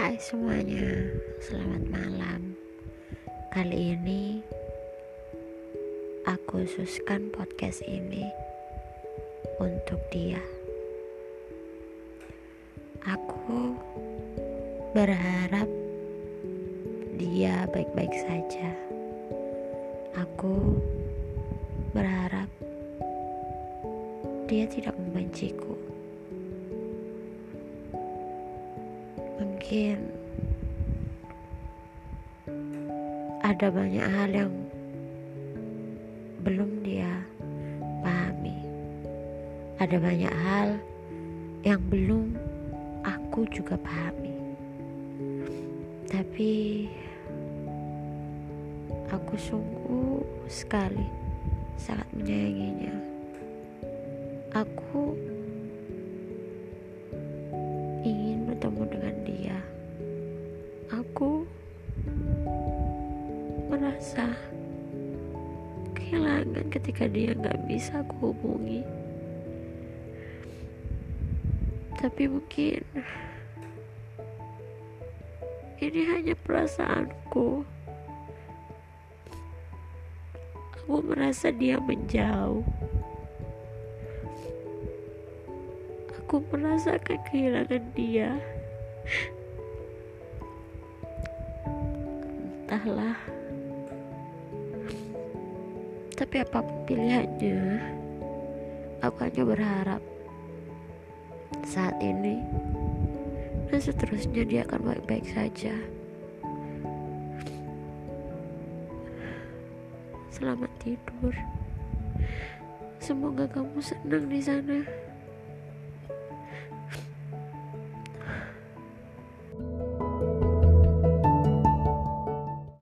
Hai semuanya, selamat malam. Kali ini aku khususkan podcast ini untuk dia. Aku berharap dia baik-baik saja. Aku berharap dia tidak membenciku. Mungkin ada banyak hal yang belum dia pahami. Ada banyak hal yang belum aku juga pahami. Tapi aku sungguh sekali sangat menyayanginya. Aku merasa kehilangan ketika dia nggak bisa aku hubungi. Tapi mungkin ini hanya perasaanku. Aku merasa dia menjauh. aku merasakan kehilangan dia. Entahlah. Tapi apa pun pilihannya, aku hanya berharap saat ini dan seterusnya dia akan baik-baik saja. Selamat tidur. Semoga kamu senang di sana.